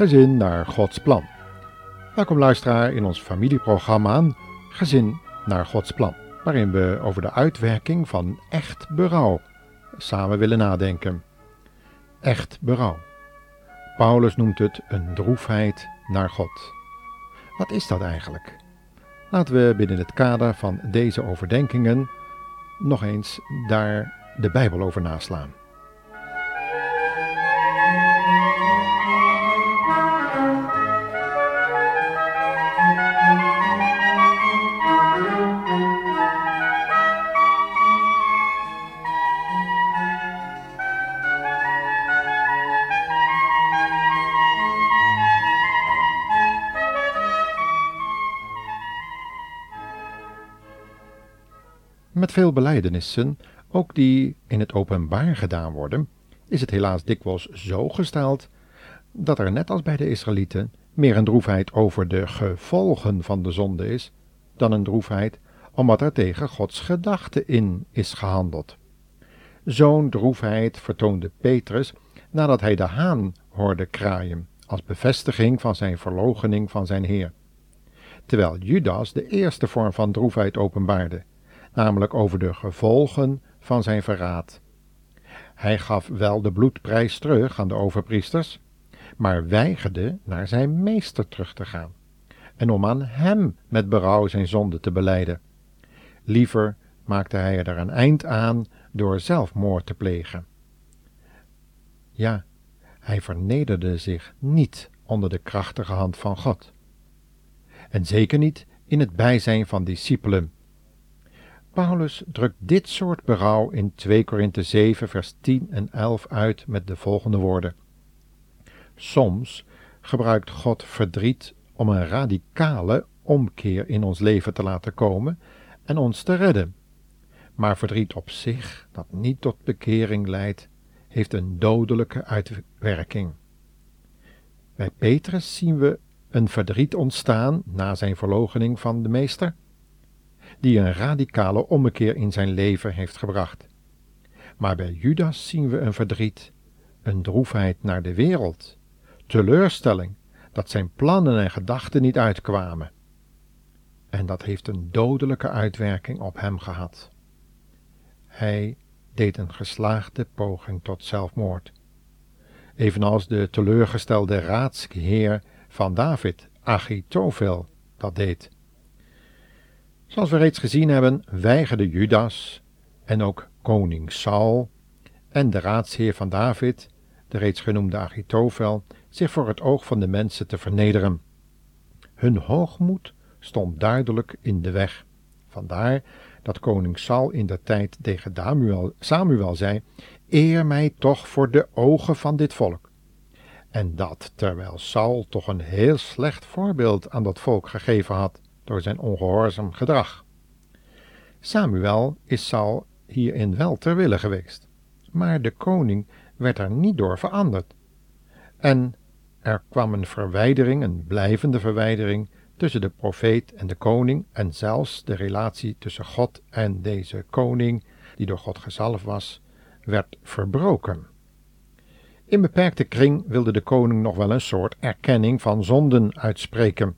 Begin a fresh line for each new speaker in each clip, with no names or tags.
Gezin naar Gods plan. Welkom luisteraar in ons familieprogramma Gezin naar Gods plan, waarin we over de uitwerking van echt berouw samen willen nadenken. Echt berouw. Paulus noemt het een droefheid naar God. Wat is dat eigenlijk? Laten we binnen het kader van deze overdenkingen nog eens daar de Bijbel over naslaan. Met veel belijdenissen, ook die in het openbaar gedaan worden, is het helaas dikwijls zo gesteld dat er net als bij de Israëlieten meer een droefheid over de gevolgen van de zonde is dan een droefheid omdat er tegen Gods gedachte in is gehandeld. Zo'n droefheid vertoonde Petrus nadat hij de haan hoorde kraaien, als bevestiging van zijn verloochening van zijn Heer. Terwijl Judas de eerste vorm van droefheid openbaarde, namelijk over de gevolgen van zijn verraad. Hij gaf wel de bloedprijs terug aan de overpriesters, maar weigerde naar zijn meester terug te gaan en om aan hem met berouw zijn zonde te beleiden. Liever maakte hij er een eind aan door zelfmoord te plegen. Ja, hij vernederde zich niet onder de krachtige hand van God. En zeker niet in het bijzijn van discipelen Paulus drukt dit soort berouw in 2 Korinthe 7 vers 10 en 11 uit met de volgende woorden. Soms gebruikt God verdriet om een radicale omkeer in ons leven te laten komen en ons te redden. Maar verdriet op zich, dat niet tot bekering leidt, heeft een dodelijke uitwerking. Bij Petrus zien we een verdriet ontstaan na zijn verloochening van de meester, die een radicale ommekeer in zijn leven heeft gebracht. Maar bij Judas zien we een verdriet, een droefheid naar de wereld, teleurstelling dat zijn plannen en gedachten niet uitkwamen. En dat heeft een dodelijke uitwerking op hem gehad. Hij deed een geslaagde poging tot zelfmoord. Evenals de teleurgestelde raadsheer van David, Achitofel, dat deed. Zoals we reeds gezien hebben, weigerde Judas en ook koning Saul en de raadsheer van David, de reeds genoemde Achitofel, zich voor het oog van de mensen te vernederen. Hun hoogmoed stond duidelijk in de weg. Vandaar dat koning Saul in de tijd tegen Samuel, Samuel zei: Eer mij toch voor de ogen van dit volk. En dat terwijl Saul toch een heel slecht voorbeeld aan dat volk gegeven had door zijn ongehoorzaam gedrag. Samuel is Saul hierin wel ter wille geweest, maar de koning werd er niet door veranderd. En er kwam een verwijdering, een blijvende verwijdering tussen de profeet en de koning en zelfs de relatie tussen God en deze koning, die door God gezalfd was, werd verbroken. In beperkte kring wilde de koning nog wel een soort erkenning van zonden uitspreken,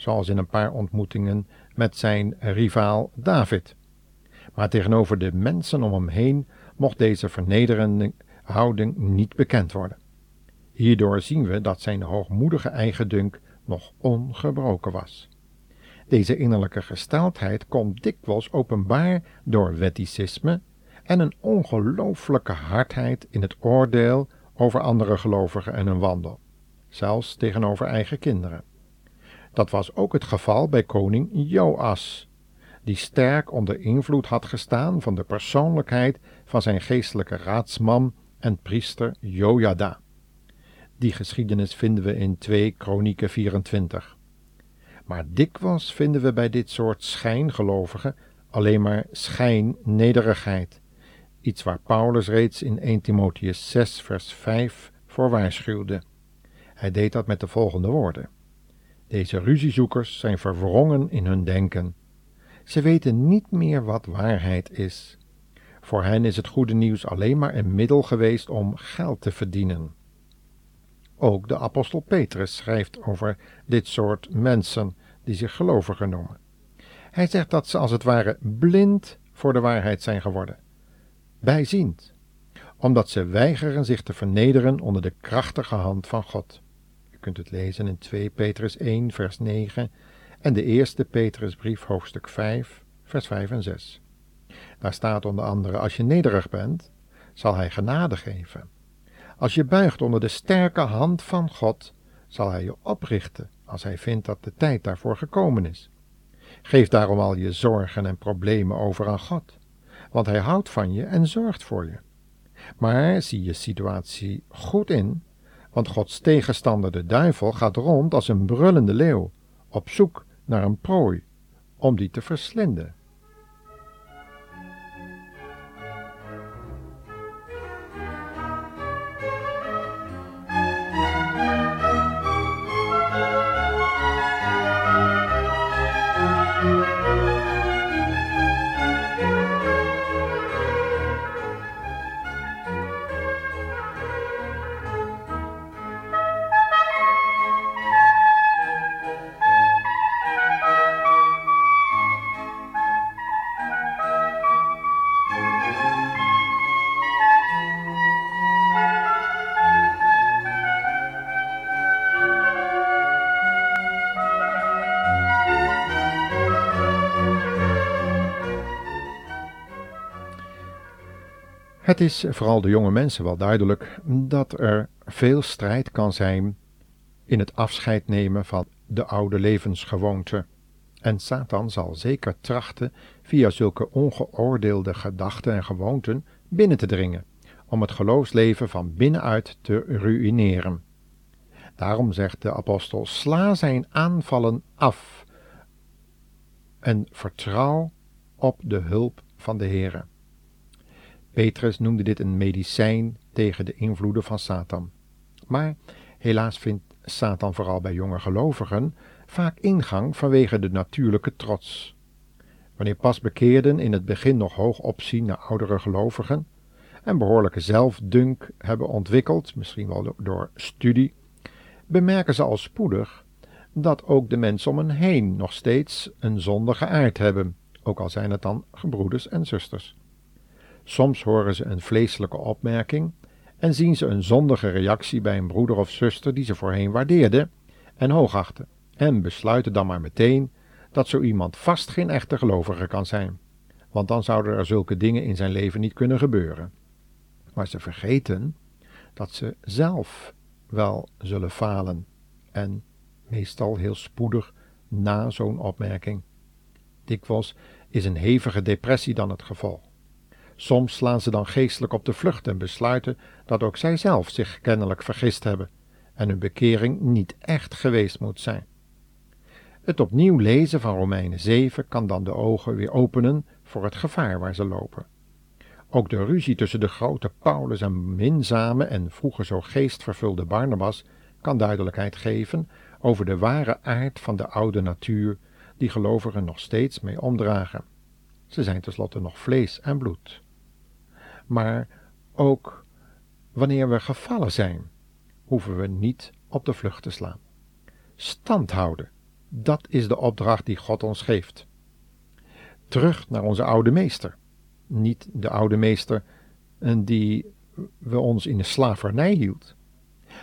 zoals in een paar ontmoetingen met zijn rivaal David. Maar tegenover de mensen om hem heen mocht deze vernederende houding niet bekend worden. Hierdoor zien we dat zijn hoogmoedige eigendunk nog ongebroken was. Deze innerlijke gesteldheid komt dikwijls openbaar door wetticisme en een ongelooflijke hardheid in het oordeel over andere gelovigen en hun wandel, zelfs tegenover eigen kinderen. Dat was ook het geval bij koning Joas, die sterk onder invloed had gestaan van de persoonlijkheid van zijn geestelijke raadsman en priester Jojada. Die geschiedenis vinden we in 2 Kronieken 24. Maar dikwijls vinden we bij dit soort schijngelovigen alleen maar schijnnederigheid, iets waar Paulus reeds in 1 Timotheus 6 vers 5 voor waarschuwde. Hij deed dat met de volgende woorden. Deze ruziezoekers zijn verwrongen in hun denken. Ze weten niet meer wat waarheid is. Voor hen is het goede nieuws alleen maar een middel geweest om geld te verdienen. Ook de apostel Petrus schrijft over dit soort mensen die zich gelovigen noemen. Hij zegt dat ze als het ware blind voor de waarheid zijn geworden, bijziend, omdat ze weigeren zich te vernederen onder de krachtige hand van God. Kunt het lezen in 2 Petrus 1, vers 9 en de eerste Petrusbrief, hoofdstuk 5, vers 5 en 6. Daar staat onder andere: Als je nederig bent, zal Hij genade geven. Als je buigt onder de sterke hand van God, zal Hij je oprichten als Hij vindt dat de tijd daarvoor gekomen is. Geef daarom al je zorgen en problemen over aan God, want Hij houdt van je en zorgt voor je. Maar zie je situatie goed in, want Gods tegenstander de duivel gaat rond als een brullende leeuw, op zoek naar een prooi, om die te verslinden. Het is vooral de jonge mensen wel duidelijk dat er veel strijd kan zijn in het afscheid nemen van de oude levensgewoonten. En Satan zal zeker trachten via zulke ongeoordeelde gedachten en gewoonten binnen te dringen, om het geloofsleven van binnenuit te ruïneren. Daarom zegt de apostel: sla zijn aanvallen af en vertrouw op de hulp van de Heere. Petrus noemde dit een medicijn tegen de invloeden van Satan. Maar helaas vindt Satan vooral bij jonge gelovigen vaak ingang vanwege de natuurlijke trots. Wanneer pas bekeerden in het begin nog hoog opzien naar oudere gelovigen en behoorlijke zelfdunk hebben ontwikkeld, misschien wel door studie, bemerken ze al spoedig dat ook de mensen om hen heen nog steeds een zondige aard hebben, ook al zijn het dan gebroeders en zusters. Soms horen ze een vleeselijke opmerking en zien ze een zondige reactie bij een broeder of zuster die ze voorheen waardeerden en hoogachten, en besluiten dan maar meteen dat zo iemand vast geen echte gelovige kan zijn, want dan zouden er zulke dingen in zijn leven niet kunnen gebeuren. Maar ze vergeten dat ze zelf wel zullen falen en meestal heel spoedig na zo'n opmerking. Dikwijls is een hevige depressie dan het gevolg. Soms slaan ze dan geestelijk op de vlucht en besluiten dat ook zij zelf zich kennelijk vergist hebben en hun bekering niet echt geweest moet zijn. Het opnieuw lezen van Romeinen 7 kan dan de ogen weer openen voor het gevaar waar ze lopen. Ook de ruzie tussen de grote Paulus en minzame en vroeger zo geestvervulde Barnabas kan duidelijkheid geven over de ware aard van de oude natuur die gelovigen nog steeds mee omdragen. Ze zijn tenslotte nog vlees en bloed maar ook wanneer we gevallen zijn, hoeven we niet op de vlucht te slaan. Stand houden, dat is de opdracht die God ons geeft. Terug naar onze oude meester, niet de oude meester die we ons in de slavernij hield,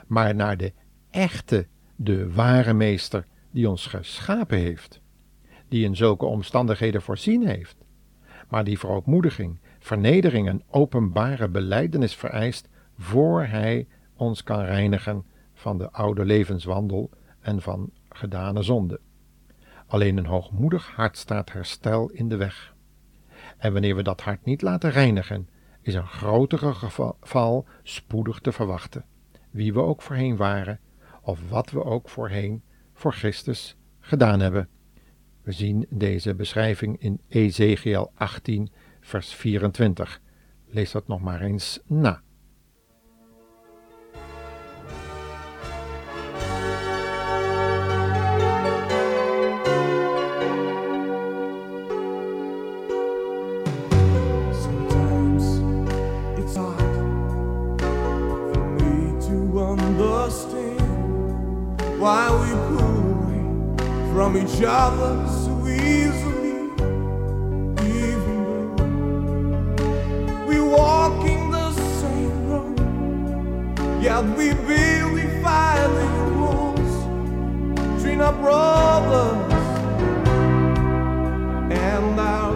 maar naar de echte, de ware meester die ons geschapen heeft, die in zulke omstandigheden voorzien heeft, maar die voor ootmoediging vernedering en openbare beleidenis vereist voor Hij ons kan reinigen van de oude levenswandel en van gedane zonde. Alleen een hoogmoedig hart staat herstel in de weg. En wanneer we dat hart niet laten reinigen, is een grotere geval spoedig te verwachten, wie we ook voorheen waren, of wat we ook voorheen voor Christus gedaan hebben. We zien deze beschrijving in Ezekiel 18, vers 24. Lees dat nog maar eens na.
Yet we vilify the wounds, between our brothers, and our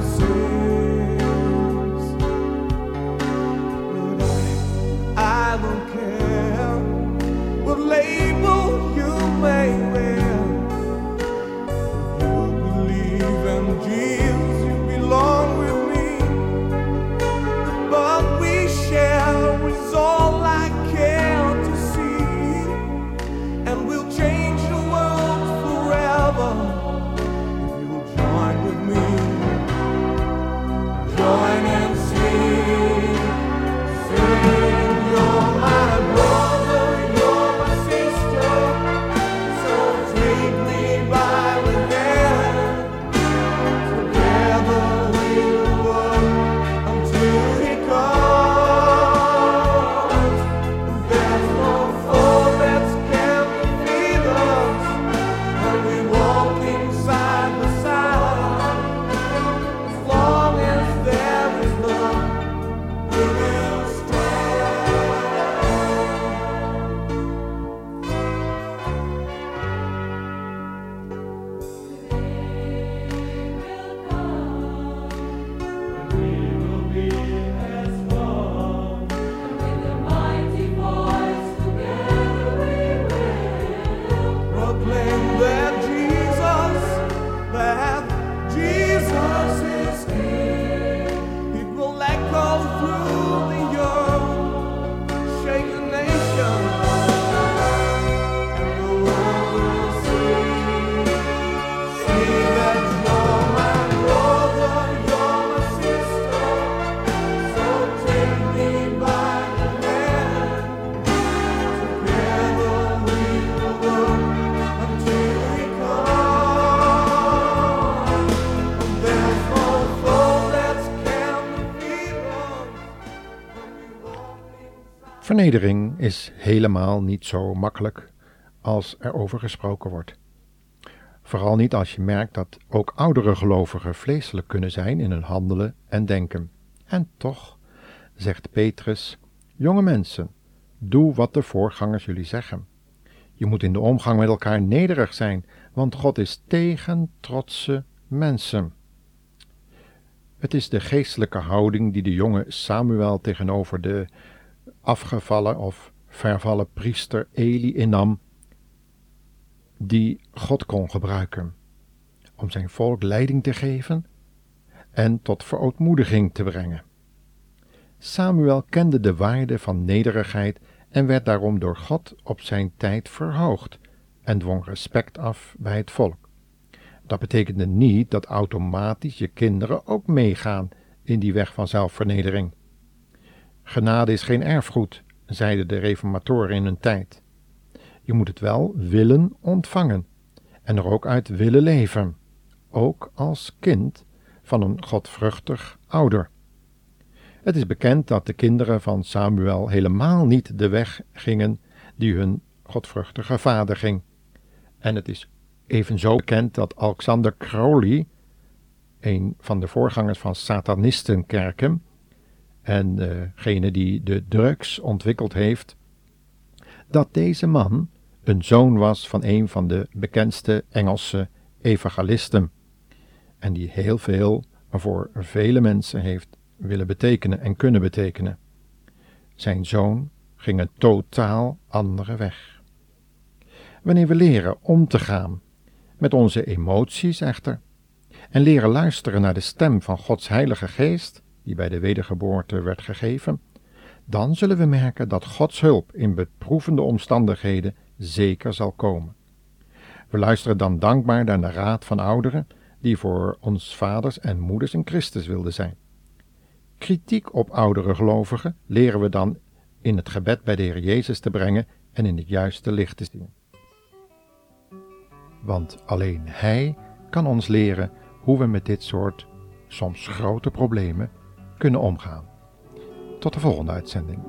Vernedering is helemaal niet zo makkelijk als er over gesproken wordt. Vooral niet als je merkt dat ook oudere gelovigen vleeselijk kunnen zijn in hun handelen en denken. En toch, zegt Petrus, jonge mensen, doe wat de voorgangers jullie zeggen. Je moet in de omgang met elkaar nederig zijn, want God is tegen trotse mensen. Het is de geestelijke houding die de jonge Samuel tegenover de afgevallen of vervallen priester Eli innam, die God kon gebruiken om zijn volk leiding te geven en tot verootmoediging te brengen. Samuel kende de waarde van nederigheid en werd daarom door God op zijn tijd verhoogd en dwong respect af bij het volk. Dat betekende niet dat automatisch je kinderen ook meegaan in die weg van zelfvernedering. Genade is geen erfgoed, zeiden de reformatoren in hun tijd. Je moet het wel willen ontvangen en er ook uit willen leven, ook als kind van een godvruchtig ouder. Het is bekend dat de kinderen van Samuel helemaal niet de weg gingen die hun godvruchtige vader ging. En het is evenzo bekend dat Alexander Crowley, een van de voorgangers van Satanistenkerken, en degene die de drugs ontwikkeld heeft, dat deze man een zoon was van een van de bekendste Engelse evangelisten en die heel veel voor vele mensen heeft willen betekenen en kunnen betekenen. Zijn zoon ging een totaal andere weg. Wanneer we leren om te gaan met onze emoties echter en leren luisteren naar de stem van Gods Heilige Geest, die bij de wedergeboorte werd gegeven, dan zullen we merken dat Gods hulp in beproevende omstandigheden zeker zal komen. We luisteren dan dankbaar naar de raad van ouderen die voor ons vaders en moeders in Christus wilden zijn. Kritiek op oudere gelovigen leren we dan in het gebed bij de Heer Jezus te brengen en in het juiste licht te zien. Want alleen Hij kan ons leren hoe we met dit soort soms grote problemen kunnen omgaan. Tot de volgende uitzending.